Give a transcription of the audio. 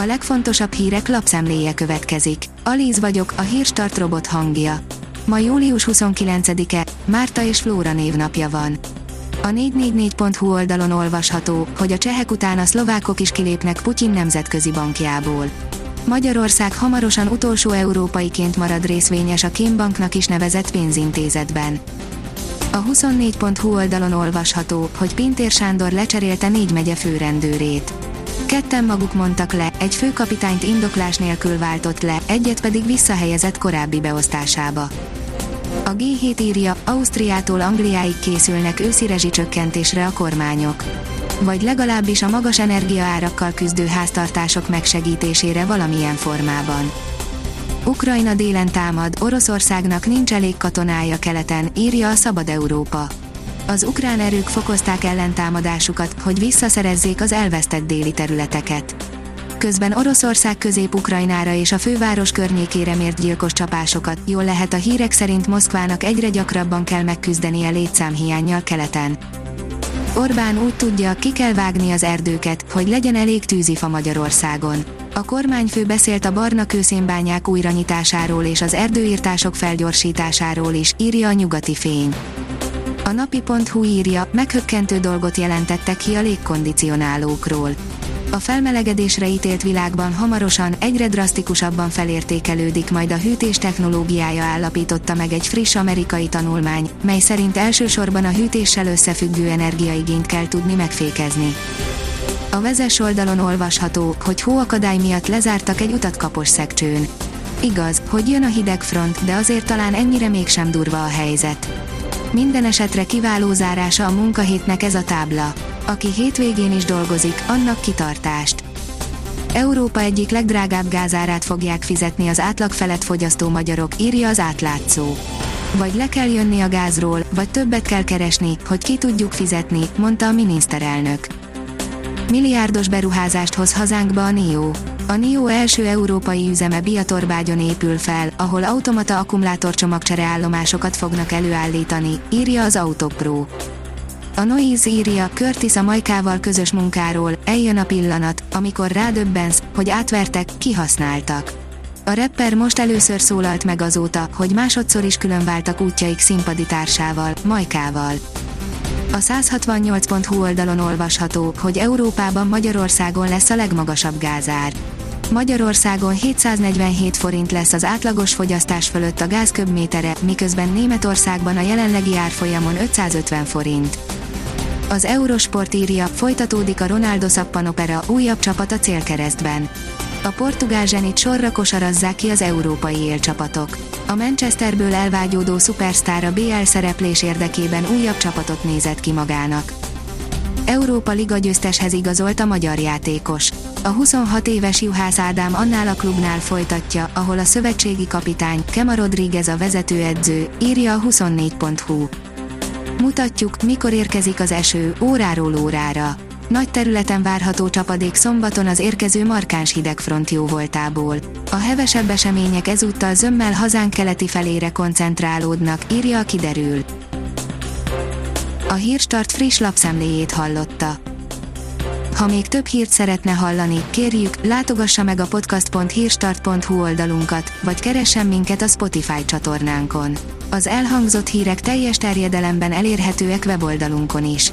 A legfontosabb hírek lapszemléje következik. Alíz vagyok, a hírstart robot hangja. Ma július 29-e, Márta és Flóra névnapja van. A 444.hu oldalon olvasható, hogy a csehek után a szlovákok is kilépnek Putyin nemzetközi bankjából. Magyarország hamarosan utolsó európaiként marad részvényes a Kémbanknak is nevezett pénzintézetben. A 24.hu oldalon olvasható, hogy Pintér Sándor lecserélte négy megye főrendőrét. Ketten maguk mondtak le, egy főkapitányt indoklás nélkül váltott le, egyet pedig visszahelyezett korábbi beosztásába. A G7 írja, Ausztriától Angliáig készülnek őszi rezsicsökkentésre a kormányok. Vagy legalábbis a magas energiaárakkal küzdő háztartások megsegítésére valamilyen formában. Ukrajna délen támad, Oroszországnak nincs elég katonája keleten, írja a Szabad Európa. Az ukrán erők fokozták ellentámadásukat, hogy visszaszerezzék az elvesztett déli területeket. Közben Oroszország közép-ukrajnára és a főváros környékére mért gyilkos csapásokat, jól lehet a hírek szerint Moszkvának egyre gyakrabban kell megküzdenie létszámhiányjal keleten. Orbán úgy tudja, ki kell vágni az erdőket, hogy legyen elég tűzifa Magyarországon. A kormányfő beszélt a barna kőszénbányák újranyitásáról és az erdőírtások felgyorsításáról is, írja a nyugati fény. A napi.hu írja, meghökkentő dolgot jelentettek ki a légkondicionálókról. A felmelegedésre ítélt világban hamarosan egyre drasztikusabban felértékelődik majd a hűtés technológiája állapította meg egy friss amerikai tanulmány, mely szerint elsősorban a hűtéssel összefüggő energiaigényt kell tudni megfékezni. A vezes oldalon olvasható, hogy hóakadály miatt lezártak egy utat kapos szekcsőn. Igaz, hogy jön a hideg front, de azért talán ennyire mégsem durva a helyzet. Minden esetre kiváló zárása a munkahétnek ez a tábla. Aki hétvégén is dolgozik, annak kitartást. Európa egyik legdrágább gázárát fogják fizetni az átlag felett fogyasztó magyarok, írja az átlátszó. Vagy le kell jönni a gázról, vagy többet kell keresni, hogy ki tudjuk fizetni, mondta a miniszterelnök. Milliárdos beruházást hoz hazánkba a NIO. A NIO első európai üzeme Biatorbágyon épül fel, ahol automata akkumulátorcsomagcsere állomásokat fognak előállítani, írja az Autopro. A Noise írja, Curtis a Majkával közös munkáról, eljön a pillanat, amikor rádöbbensz, hogy átvertek, kihasználtak. A rapper most először szólalt meg azóta, hogy másodszor is különváltak útjaik színpadi társával, Majkával. A 168.hu oldalon olvasható, hogy Európában Magyarországon lesz a legmagasabb gázár. Magyarországon 747 forint lesz az átlagos fogyasztás fölött a gáz köbmétere, miközben Németországban a jelenlegi árfolyamon 550 forint. Az Eurosport írja, folytatódik a Ronaldo szappanopera, újabb csapat a célkeresztben. A portugál zsenit sorra kosarazzák ki az európai élcsapatok. A Manchesterből elvágyódó szupersztár a BL szereplés érdekében újabb csapatot nézett ki magának. Európa Liga győzteshez igazolt a magyar játékos. A 26 éves Juhász Ádám annál a klubnál folytatja, ahol a szövetségi kapitány, Kema Rodríguez a vezetőedző, írja a 24.hu. Mutatjuk, mikor érkezik az eső, óráról órára. Nagy területen várható csapadék szombaton az érkező markáns hidegfront jó voltából. A hevesebb események ezúttal zömmel hazánk keleti felére koncentrálódnak, írja a kiderül. A Hírstart friss lapszemléjét hallotta. Ha még több hírt szeretne hallani, kérjük, látogassa meg a podcast.hírstart.hu oldalunkat, vagy keressen minket a Spotify csatornánkon. Az elhangzott hírek teljes terjedelemben elérhetőek weboldalunkon is.